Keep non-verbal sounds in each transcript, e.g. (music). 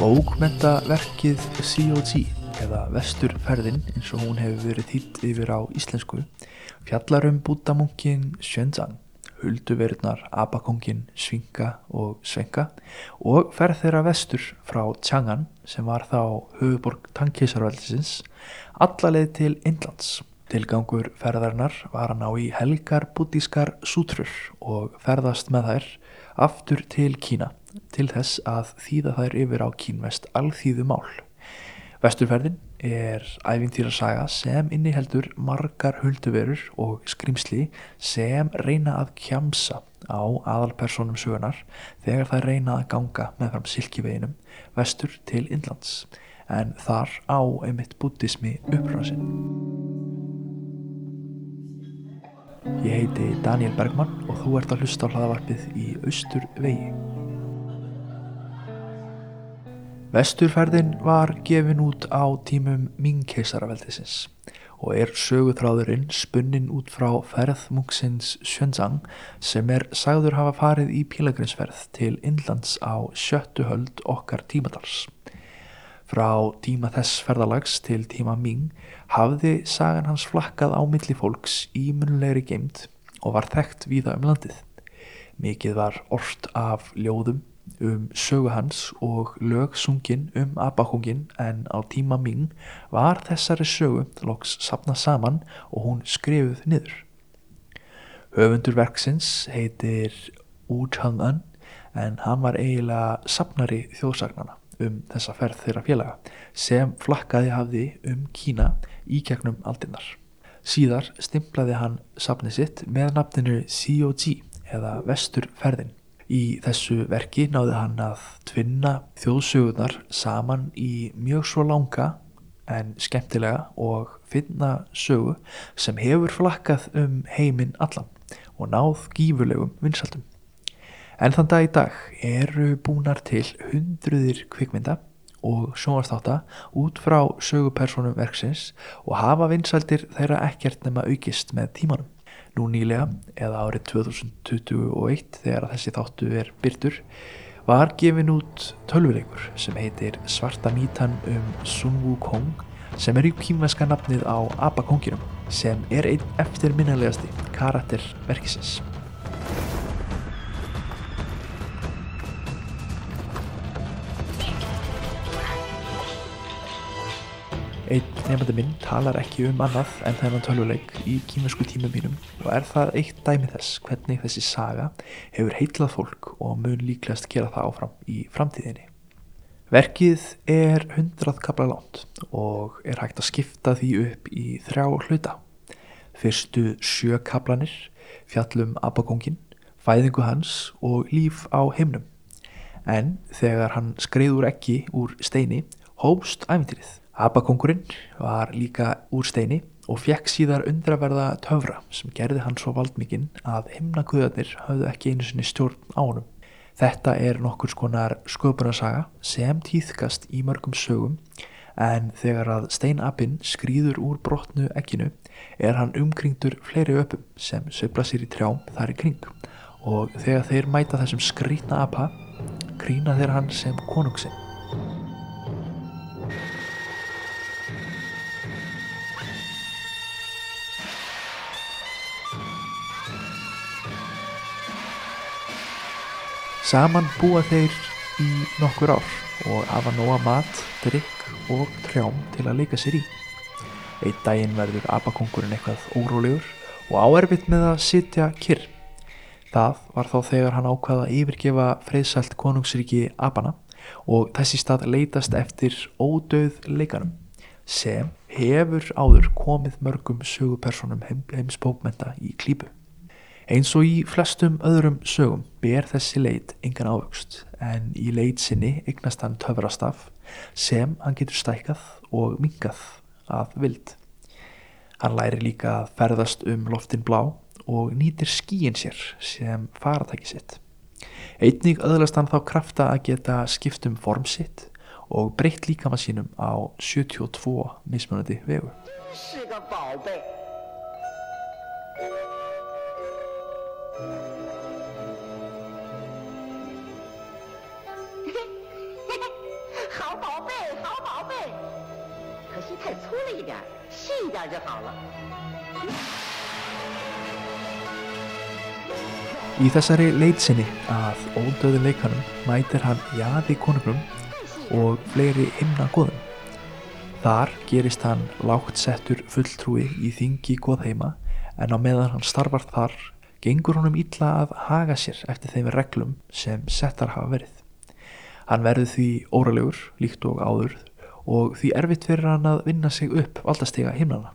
Bókmentaverkið COG eða Vesturferðin eins og hún hefur verið þýtt yfir á íslensku fjallar um bútamunkin Shenzang, hulduverðnar Abakongin Svinga og Svenga og ferð þeirra vestur frá Chang'an sem var þá höfuborg tankisarveldisins allaleið til Indlands. Tilgangur ferðarnar var að ná í helgar bútískar sútrur og ferðast með þær aftur til Kína til þess að þýða þær yfir á kínvest alþýðu mál. Vesturferðin er æfintýrasaga sem inniheldur margar hulduverur og skrimsli sem reyna að kjamsa á aðalpersonum sögunar þegar það reyna að ganga með fram silkiveginum vestur til Indlands en þar á einmitt bútismi uppransin. Ég heiti Daniel Bergmann og þú ert að hlusta á hlaðavarpið í Austur vegi. Vesturferðin var gefin út á tímum Ming-keisaraveldisins og er söguþráðurinn spunnin út frá ferðmunksins Shenzang sem er sagður hafa farið í pílagrinsferð til Indlands á sjöttu höld okkar tímadals. Frá tíma þess ferðalags til tíma Ming hafði sagan hans flakkað á milli fólks í munlegri geimt og var þekkt víða um landið. Mikið var orft af ljóðum um sögu hans og lög sungin um abakongin en á tíma Ming var þessari sögu loks sapna saman og hún skrifuð niður. Höfundur verksins heitir Wu Chang'an en hann var eiginlega sapnari þjóðsagnana um þessa ferð þeirra félaga sem flakkaði hafði um Kína í gegnum aldinnar. Síðar stimplaði hann safnið sitt með nafninu COG eða Vesturferðin. Í þessu verki náði hann að tvinna þjóðsögunar saman í mjög svo langa en skemmtilega og finna sögu sem hefur flakkað um heiminn allan og náð gífurlegum vinsaldum. En þann dag í dag eru búnar til hundruðir kvikmynda og sjónvarstáta út frá sögupersonum verksins og hafa vinsaldir þeirra ekkert nema aukist með tímanum. Nú nýlega, eða árið 2021 þegar þessi þáttu er byrtur, var gefin út tölvuleikur sem heitir Svarta mítan um Sun Wukong sem er í kýmveska nafnið á Abakonginum sem er einn eftirminnilegasti karakter nefnandi minn talar ekki um annað en þennan tölvuleik í kýmversku tímum mínum og er það eitt dæmi þess hvernig þessi saga hefur heitlað fólk og mun líklegast gera það áfram í framtíðinni. Verkið er hundrað kapla lánt og er hægt að skipta því upp í þrjá hluta. Fyrstu sjö kaplanir, fjallum abagongin, fæðingu hans og líf á heimnum. En þegar hann skreiður ekki úr steini, hófst æfintýrið. Abakongurinn var líka úr steini og fekk síðar undraverða töfra sem gerði hann svo valdmikinn að himnaguðarnir hafðu ekki einu sinni stjórn á honum. Þetta er nokkur skonar sköpunarsaga sem týðkast í mörgum sögum en þegar að steinabinn skrýður úr brotnu ekkinu er hann umkringdur fleiri öpum sem söfla sér í trjám þar í kring og þegar þeir mæta þessum skrýtna apa krína þeir hann sem konungsinn. Saman búa þeir í nokkur ár og hafa nóga mat, drikk og trjám til að leika sér í. Eitt daginn verður abakongurinn eitthvað órólegur og áerfitt með að sitja kyrr. Það var þá þegar hann ákvaða að yfirgefa freyðsælt konungsriki abana og þessi stað leitast eftir ódauð leikanum sem hefur áður komið mörgum sögupersonum heim, heimsbókmenta í klípu. Eins og í flestum öðrum sögum ber þessi leit engan ávöxt en í leit sinni eignast hann töfrastaf sem hann getur stækkað og mingað af vild. Hann læri líka að ferðast um loftin blá og nýtir skíin sér sem faratæki sitt. Einnig öðlast hann þá krafta að geta skipt um form sitt og breytt líka maður sínum á 72 mismunandi vegu. 太粗了一点，细一点就好了。 Í þessari leitsinni að ódöðu leikanum mætir hann jaði konungum og fleiri himna goðum. Þar gerist hann lágt settur fulltrúi í þingi goðheima en á meðan hann starfar þar gengur honum illa að haga sér eftir þeim reglum sem settar hafa verið. Hann verður því óralegur líkt og áður og því erfitt fyrir hann að vinna sig upp valdastega himnana.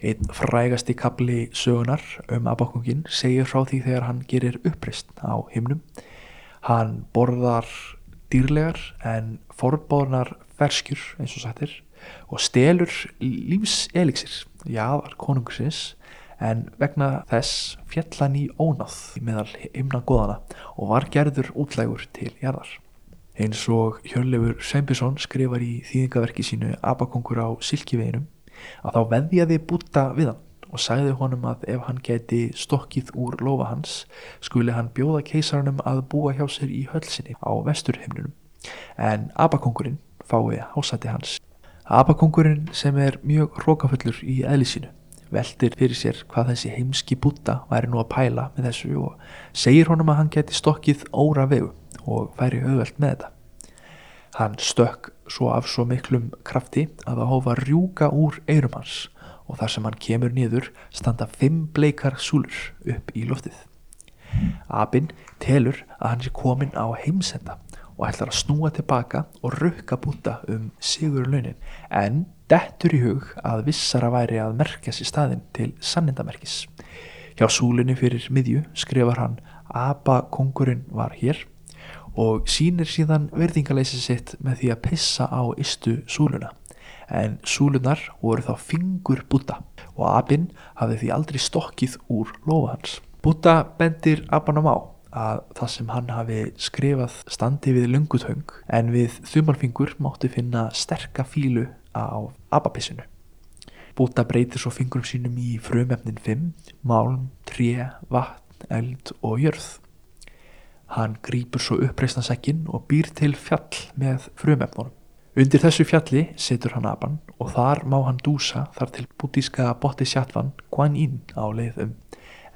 Einn frægasti kapli sögunar um abakungin segir frá því þegar hann gerir uppreist á himnum. Hann borðar dýrlegar en forbáðnar ferskjur eins og sættir og stelur lífseliksir, jáðar konungsins en vegna þess fjall hann í ónáð meðal himna goðana og var gerður útlægur til jarðar. Eins og Hjörleifur Sveinbjörnsson skrifar í þýðingaverki sínu Abakongur á Silkiveginum að þá veðjaði Búta við hann og sagði honum að ef hann geti stokkið úr lofa hans skuli hann bjóða keisarunum að búa hjá sér í hölsinni á vesturhimnunum en Abakongurinn fái hásæti hans. Abakongurinn sem er mjög hrókafullur í eðli sínu veldir fyrir sér hvað þessi heimski Búta væri nú að pæla með þessu og segir honum að hann geti stokkið óra vegu og færi auðvelt með þetta. Hann stökk svo af svo miklum krafti að það hófa rjúka úr eirum hans og þar sem hann kemur niður standa fimm bleikar súlur upp í loftið. Abin telur að hann sé komin á heimsenda og ætlar að snúa tilbaka og rukka búta um sigur launin en dettur í hug að vissara væri að merkja sér staðinn til sannindamerkis. Hjá súlunni fyrir miðju skrifar hann Aba kongurinn var hér og sínir síðan verðingaleysi sitt með því að pissa á istu súluna en súlunar voru þá fingur Búta og Abin hafði því aldrei stokkið úr lofa hans. Búta bendir Abanum á að það sem hann hafi skrifað standi við lungutöng en við þumalfingur mátti finna sterka fílu á abapissinu. Búta breytir svo fingurum sínum í frumefnin 5, málm, tré, vatn, eld og jörð. Hann grýpur svo uppreisnasekkin og býr til fjall með frumefnunum. Undir þessu fjalli setur hann apan og þar má hann dúsa þar til bútíska botti sjatvan Guan Yin á leiðum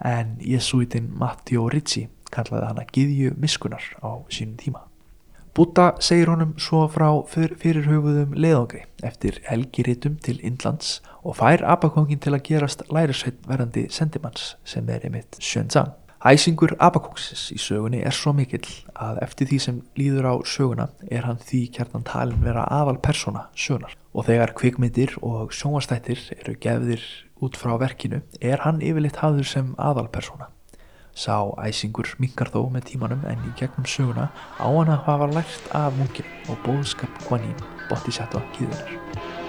en jesuitin Matteo Ricci kallaði hann að giðju miskunar á sínum tíma. Búta segir honum svo frá fyr, fyrirhugðum leiðangri eftir helgiritum til Indlands og fær apakongin til að gerast lærisveit verandi sendimanns sem er einmitt Xuanzang. Æsingur Abakóksis í sögunni er svo mikill að eftir því sem líður á söguna er hann því kjartan talin vera aðal persóna sögunar og þegar kvikmyndir og sjónvastættir eru gefðir út frá verkinu er hann yfirleitt hafður sem aðal persóna. Sá æsingur mingar þó með tímanum en í gegnum söguna á hann að hafa lært af munkin og bóðskap Guanin, Bodhisattva kýðunar.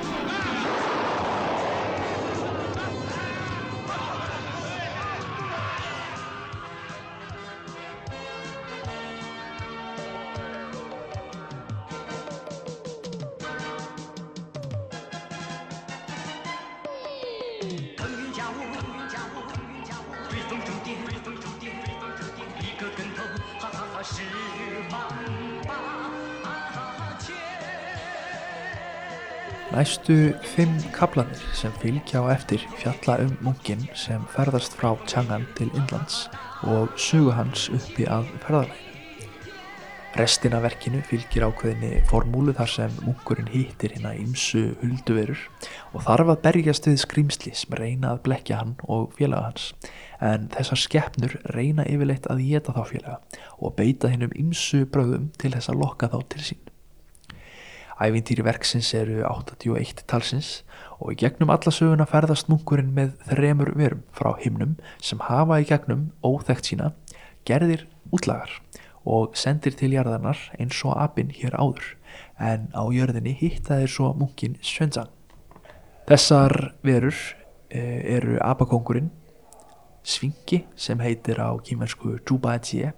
Næstu fimm kaplanir sem fylgja á eftir fjalla um munkin sem ferðast frá Chang'an til Indlands og sugu hans uppi að ferðalæginu. Restina verkinu fylgir ákveðinni formúlu þar sem munkurinn hittir hérna ymsu hulduverur og þarf að berjast við skrýmsli sem reyna að blekja hann og félaga hans en þessar skeppnur reyna yfirleitt að geta þá félaga og beita hinn um ymsu bröðum til þess að lokka þá til sín. Ævintýri verksins eru 81 talsins og í gegnum alla söguna ferðast munkurinn með þremur verum frá himnum sem hafa í gegnum óþekkt sína gerðir útlagar og sendir til jarðarnar eins og abin hér áður en á jörðinni hitta þeir svo munkin Svensang. Þessar verur eh, eru abakongurinn, svingi sem heitir á kýmensku Zhubaijie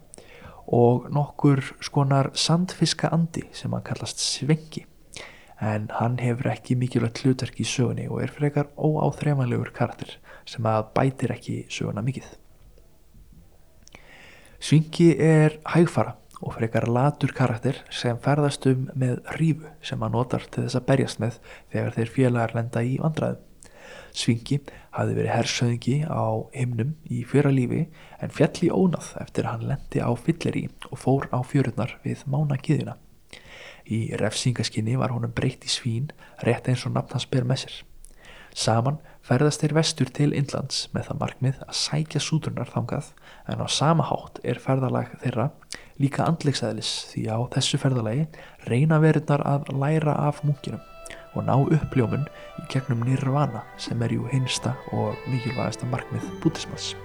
og nokkur skonar sandfiska andi sem hann kallast Svengi en hann hefur ekki mikilvægt hlutverk í sögunni og er frekar óáþreifanlegur karakter sem að bætir ekki söguna mikið. Svingi er hægfara og frekar latur karakter sem ferðast um með hrífu sem hann notar til þess að berjast með þegar þeir félagar lenda í vandræðum. Svingi hafði verið hersöðingi á himnum í fjöra lífi en fjall í ónað eftir hann lendi á fylleri og fór á fjörurnar við mánagiðina. Í refsingaskinni var honum breytt í svín rétt eins og nafn hans ber með sér. Saman ferðast þeir vestur til Indlands með það markmið að sækja súturnar þangað en á sama hátt er ferðalag þeirra líka andlegsæðlis því á þessu ferðalagi reyna verðnar að læra af munkinum og ná uppljómun í gegnum nirvana sem er jú hinsta og mikilvægasta markmið bútismans.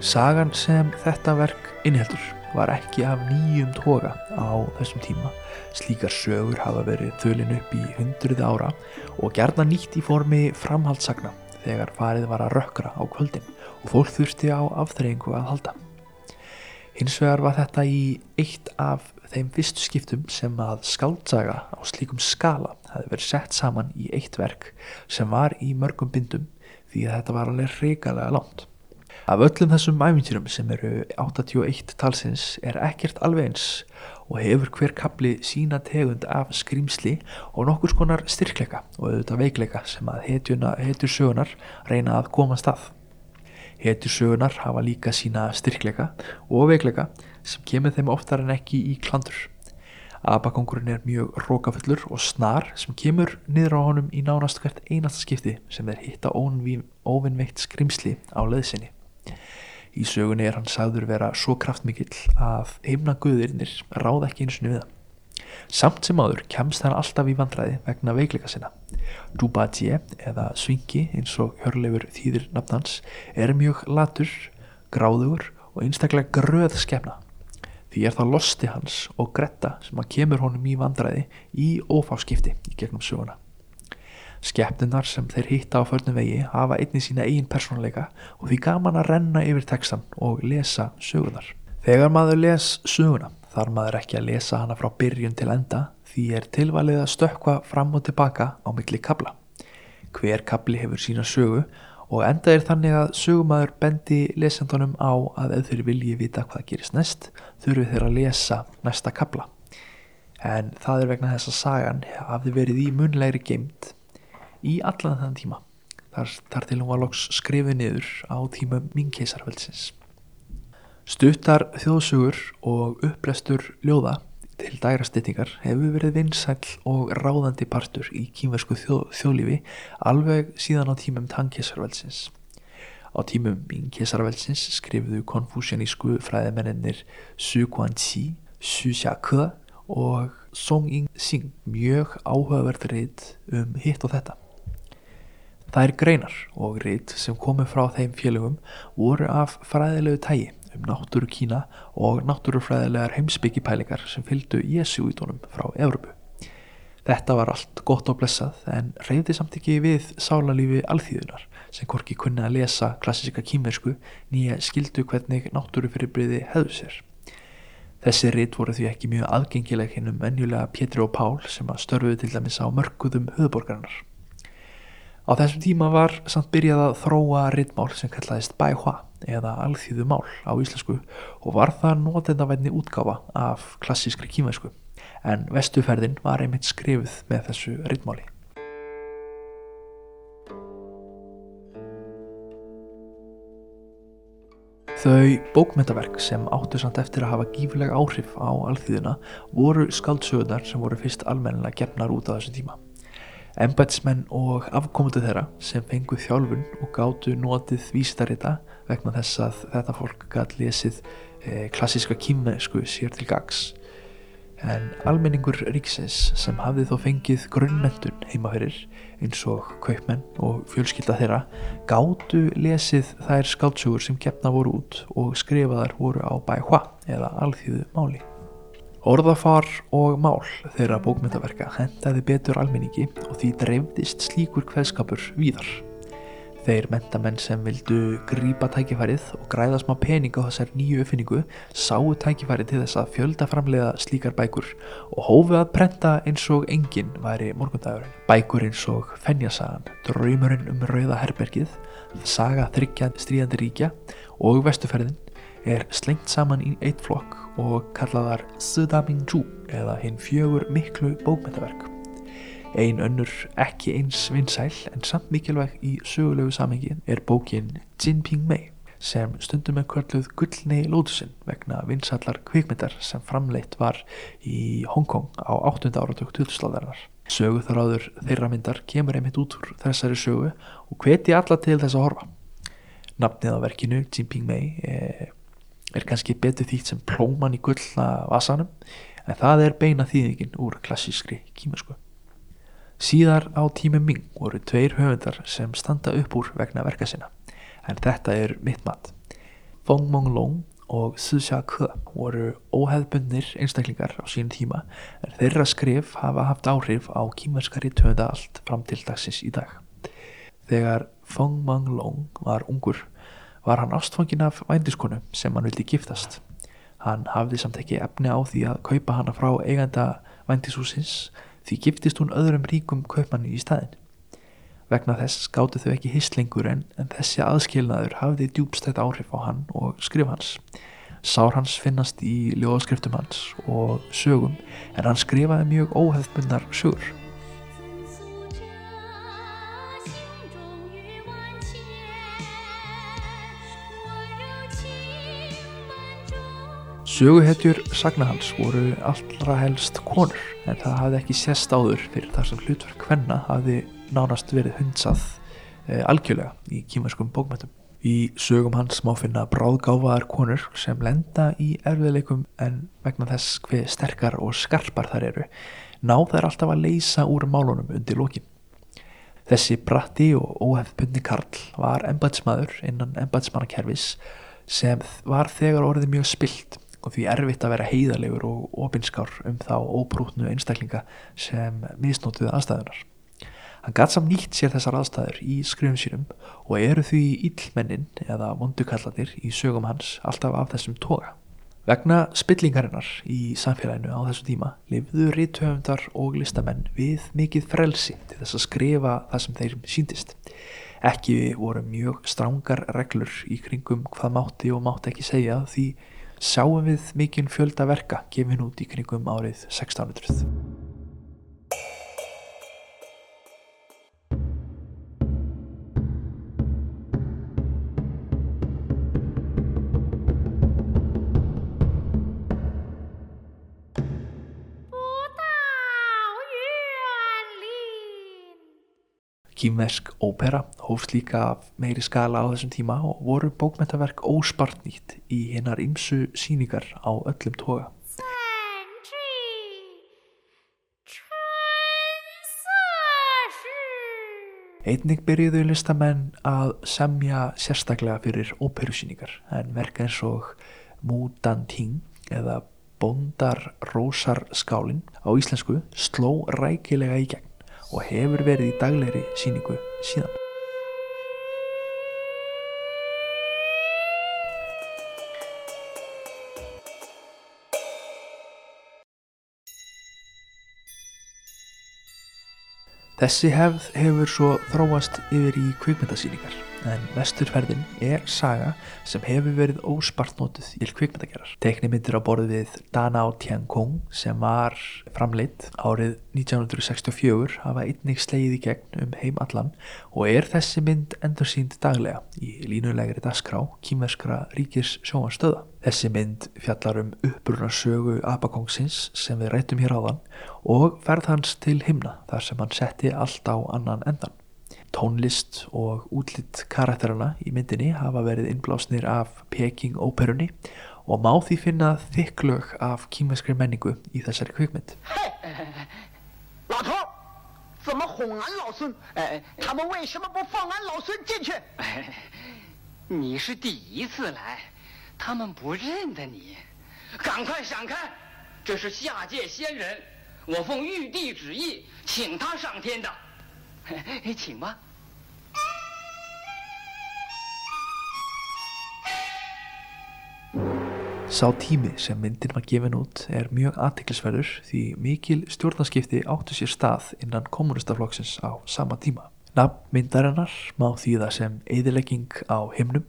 Sagan sem þetta verk innheldur var ekki af nýjum toga á þessum tíma. Slíkar sögur hafa verið þölin upp í hundruði ára og gerna nýtt í formi framhaldssagna þegar farið var að rökkra á kvöldin og fólk þurfti á afþreyingu að halda. Hins vegar var þetta í eitt af þeim fyrstu skiptum sem að skáldsaga á slíkum skala hefði verið sett saman í eitt verk sem var í mörgum bindum því að þetta var alveg reikalega langt. Af öllum þessum æfintýrum sem eru 81 talsins er ekkert alveg eins og hefur hver kapli sína tegund af skrýmsli og nokkur skonar styrkleika og auðvitað veikleika sem að hetjur sögunar reyna að koma stað. Hetjur sögunar hafa líka sína styrkleika og veikleika sem kemur þeim oftar en ekki í klandur. Abakongurinn er mjög rókafullur og snar sem kemur niður á honum í nánast hvert einasta skipti sem er hitta óvinnveikt skrimsli á leðsinni. Í sögunni er hann sagður vera svo kraftmikill að heimna guðirinnir ráð ekki eins og við hann. Samt sem áður kemst hann alltaf í vandræði vegna veikleika sinna. Dubadje eða Svingi eins og hörleifur þýðir nafnans er mjög latur, gráður og einstaklega gröð skefna. Því er það losti hans og gretta sem að kemur honum í vandræði í ófáskipti í gegnum söguna. Skeppnunar sem þeir hitta á förnum vegi hafa einni sína eigin persónuleika og því gaman að renna yfir textan og lesa sögunar. Þegar maður les söguna þarf maður ekki að lesa hana frá byrjun til enda því er tilvalið að stökka fram og tilbaka á milli kabla. Hver kabli hefur sína sögu og enda er þannig að sögumæður bendi lesendunum á að ef þeir vilji vita hvað gerist næst þurfi þeir að lesa næsta kabla. En það er vegna þess að sagan hafði verið í munlegri geimt í allan þann tíma þar, þar til hún var loks skrifið niður á tíma minkeisarveldsins. Stuttar þjóðsugur og upplæstur ljóða til dærastýtingar hefur verið vinsæl og ráðandi partur í kýmversku þjó, þjóðlífi alveg síðan á tímum tankesarveldsins. Á tímum minkeisarveldsins skrifuðu konfúsjanísku fræðimennir Su Guanqi, Xu Xiake og Song Ying-sing mjög áhugaverð reynd um hitt og þetta. Þær greinar og rít sem komu frá þeim félögum voru af fræðilegu tægi um náttúru Kína og náttúrufræðilegar heimsbyggipælingar sem fylgdu Jésúítónum frá Evrubu. Þetta var allt gott og blessað en reyði samt ekki við sálarlífi alþýðunar sem korki kunni að lesa klassíska kýmersku nýja skildu hvernig náttúrufyrirbriði hefðu sér. Þessi rít voru því ekki mjög aðgengileg hinn um ennjulega Pétri og Pál sem að störfuðu til dæmis á mörguðum höfuborgarinnar. Á þessum tíma var samt byrjað að þróa rittmál sem kallaðist Baihua eða alþýðu mál á íslensku og var það nótendavætni útgáfa af klassískri kímæsku en vestuferðin var einmitt skrifið með þessu rittmáli. Þau bókmyndaverk sem áttu samt eftir að hafa gífileg áhrif á alþýðuna voru skaldsögurnar sem voru fyrst almennilega gefnar út á þessu tíma. Embætsmenn og afkomundu þeirra sem fengu þjálfun og gáttu notið vístarita vegna þess að þetta fólk gæti lesið e, klassíska kýmnesku sér til gags. En almenningur ríksins sem hafði þó fengið grunnmentun heimaferir eins og kaupmenn og fjölskylda þeirra gáttu lesið þær skáltsugur sem keppna voru út og skrifaðar voru á bæhva eða alþýðu máli. Orðafar og mál þeirra bókmyndaverka hendaði betur almenningi og því dreifdist slíkur kveðskapur víðar. Þeir mentamenn sem vildu grípa tækifærið og græða smá pening á þessar nýju uppfinningu sáu tækifærið til þess að fjölda framleiða slíkar bækur og hófið að prenta eins og enginn væri morgundagurinn. Bækur eins og Fenjasagan, Draumurinn um rauða herbergið, Saga þryggja stríðandi ríkja og Vestuferðin er slengt saman í eitt flokk og kallaðar Sudamingju eða hinn fjögur miklu bókmyndaverk. Ein önnur ekki eins vinsæl en samt mikilvæg í sögulegu samhengi er bókin Jinping Mei sem stundum er kvörluð gullni lótusinn vegna vinsallar kvikmyndar sem framleitt var í Hongkong á 8. áratug 2000-slaðarinnar. Söguþráður þeirra myndar kemur einmitt út úr þessari sögu og hveti alla til þess að horfa. Nafnið á verkinu Jinping Mei er, er kannski betur þýtt sem plóman í gullna vasanum en það er beina þýðingin úr klassískri kímasku. Síðar á tími Ming voru tveir höfundar sem standa upp úr vegna verka sinna, en þetta er mitt mat. Fong Mong Long og Xia Ke voru óheðbundnir einstaklingar á sínum tíma, en þeirra skrif hafa haft áhrif á kímerskari töfunda allt fram til dagsins í dag. Þegar Fong Mong Long var ungur, var hann ástfangin af vændiskonu sem hann vildi giftast. Hann hafði samt ekki efni á því að kaupa hana frá eiganda vændishúsins því giftist hún öðrum ríkum kaupmanni í staðin. Vegna þess skáttu þau ekki hislingur en, en þessi aðskilnaður hafði djúbstætt áhrif á hann og skrif hans. Sár hans finnast í ljóðskriftum hans og sögum en hann skrifaði mjög óhefðbundnar sögur. Söguhetjur sagna hans voru allra helst konur en það hafði ekki sést áður fyrir þar sem hlutverk hvenna hafði nánast verið hundsað e, algjörlega í kímerskum bókmættum. Í sögum hans má finna bráðgáfaðar konur sem lenda í erfiðleikum en vegna þess hver sterkar og skarpar þar eru ná þær alltaf að leysa úr málunum undir lokin. Þessi bratti og óhefðbundni Karl var embætsmaður innan embætsmannakerfis sem var þegar orðið mjög spilt og því erfitt að vera heiðalegur og opinskár um þá óbrútnu einstaklinga sem misnótuðu aðstæðunar. Hann gatt samt nýtt sér þessar aðstæður í skrifum sínum og eru því illmennin eða vondukallanir í sögum hans alltaf af þessum toga. Vegna spillingarinnar í samfélaginu á þessum tíma lifðu rithöfundar og listamenn við mikið frelsi til þess að skrifa það sem þeir síndist. Ekki voru mjög strángar reglur í kringum hvað mátti og mátti ekki segja því sjáum við mikinn fjölda verka gefin út í kringum árið 1600. Kýmversk ópera hófst líka meiri skala á þessum tíma og voru bókmentaverk óspartnýtt í hinnar ymsu síningar á öllum toga. Einnig byrjuðu listamenn að semja sérstaklega fyrir óperusýningar en verka eins og Mudanting eða Bondar Rósarskálin á íslensku sló rækilega í gegn og hefur verið í daglegri síningu síðan. Þessi hefð hefur svo þróast yfir í kvikmyndasýningar en vesturferðin er saga sem hefur verið óspartnótuð í kvikmyndagerar. Teknimyndir á borðið við Danao Tiankong sem var framleitt árið 1964 hafa einnig slegið í gegn um heim allan og er þessi mynd endur sínd daglega í línulegri dasgrá kýmverskra ríkis sjóanstöða. Þessi mynd fjallar um upprunarsögu Abakongsins sem við rættum hér áðan og ferð hans til himna þar sem hann setti allt á annan endan. Tónlist og útlitt karakterana í myndinni hafa verið innblásnir af Peking óperunni og má því finna þykklög af kýmeskri menningu í þessari kvikmynd. 老 (laughs) (laughs) 请吧。Sá tími sem myndin var gefin út er mjög aðtiklisverður því mikil stjórnarskipti áttu sér stað innan kommunistaflokksins á sama tíma. Nafn myndarinnar má þýða sem eðilegging á himnum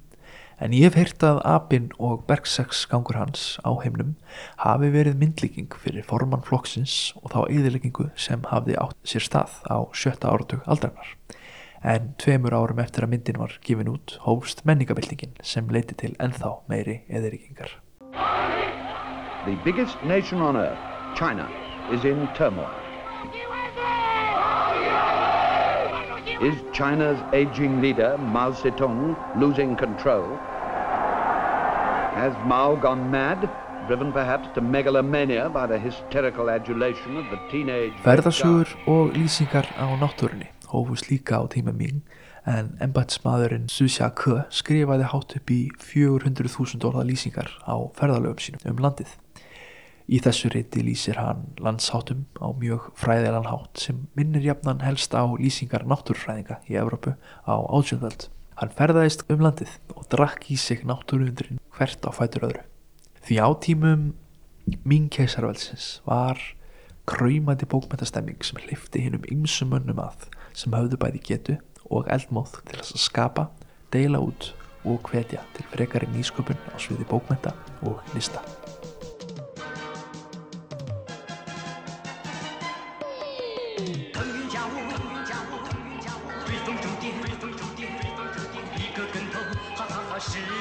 en ég hef heyrt að apinn og bergsex gangur hans á himnum hafi verið myndlíking fyrir formann flokksins og þá eðileggingu sem hafði átt sér stað á sjötta áratug aldarinnar. En tveimur árum eftir að myndin var gefin út hófst menningabildingin sem leiti til ennþá meiri eðileggingar. The biggest nation on earth, China, is in turmoil. Is China's aging leader, Mao Zedong, losing control? Has Mao gone mad, driven perhaps to megalomania by the hysterical adulation of the teenage... Ferðasugur og lýsingar á náttúrunni hófust líka á tíma mín en embætsmaðurinn Susha Ke skrifaði hátt upp í 400.000 orða lýsingar á ferðalöfum sínum um landið. Í þessu reyti lýsir hann landsháttum á mjög fræðilegan hátt sem minnir jafnan helst á lýsingar náttúrufræðinga í Evrópu á átjöndöld. Hann ferðaðist um landið og drakk í sig náttúruundurinn hvert á fætur öðru. Því á tímum mín keisarveldsins var kræmandi bókmyndastemming sem hlifti hinn um ymsum mönnum að sem höfðu bæði getu og eldmóð til að skapa, deila út og hvetja til frekari nýsköpun á sviði bókmynda og lista. see.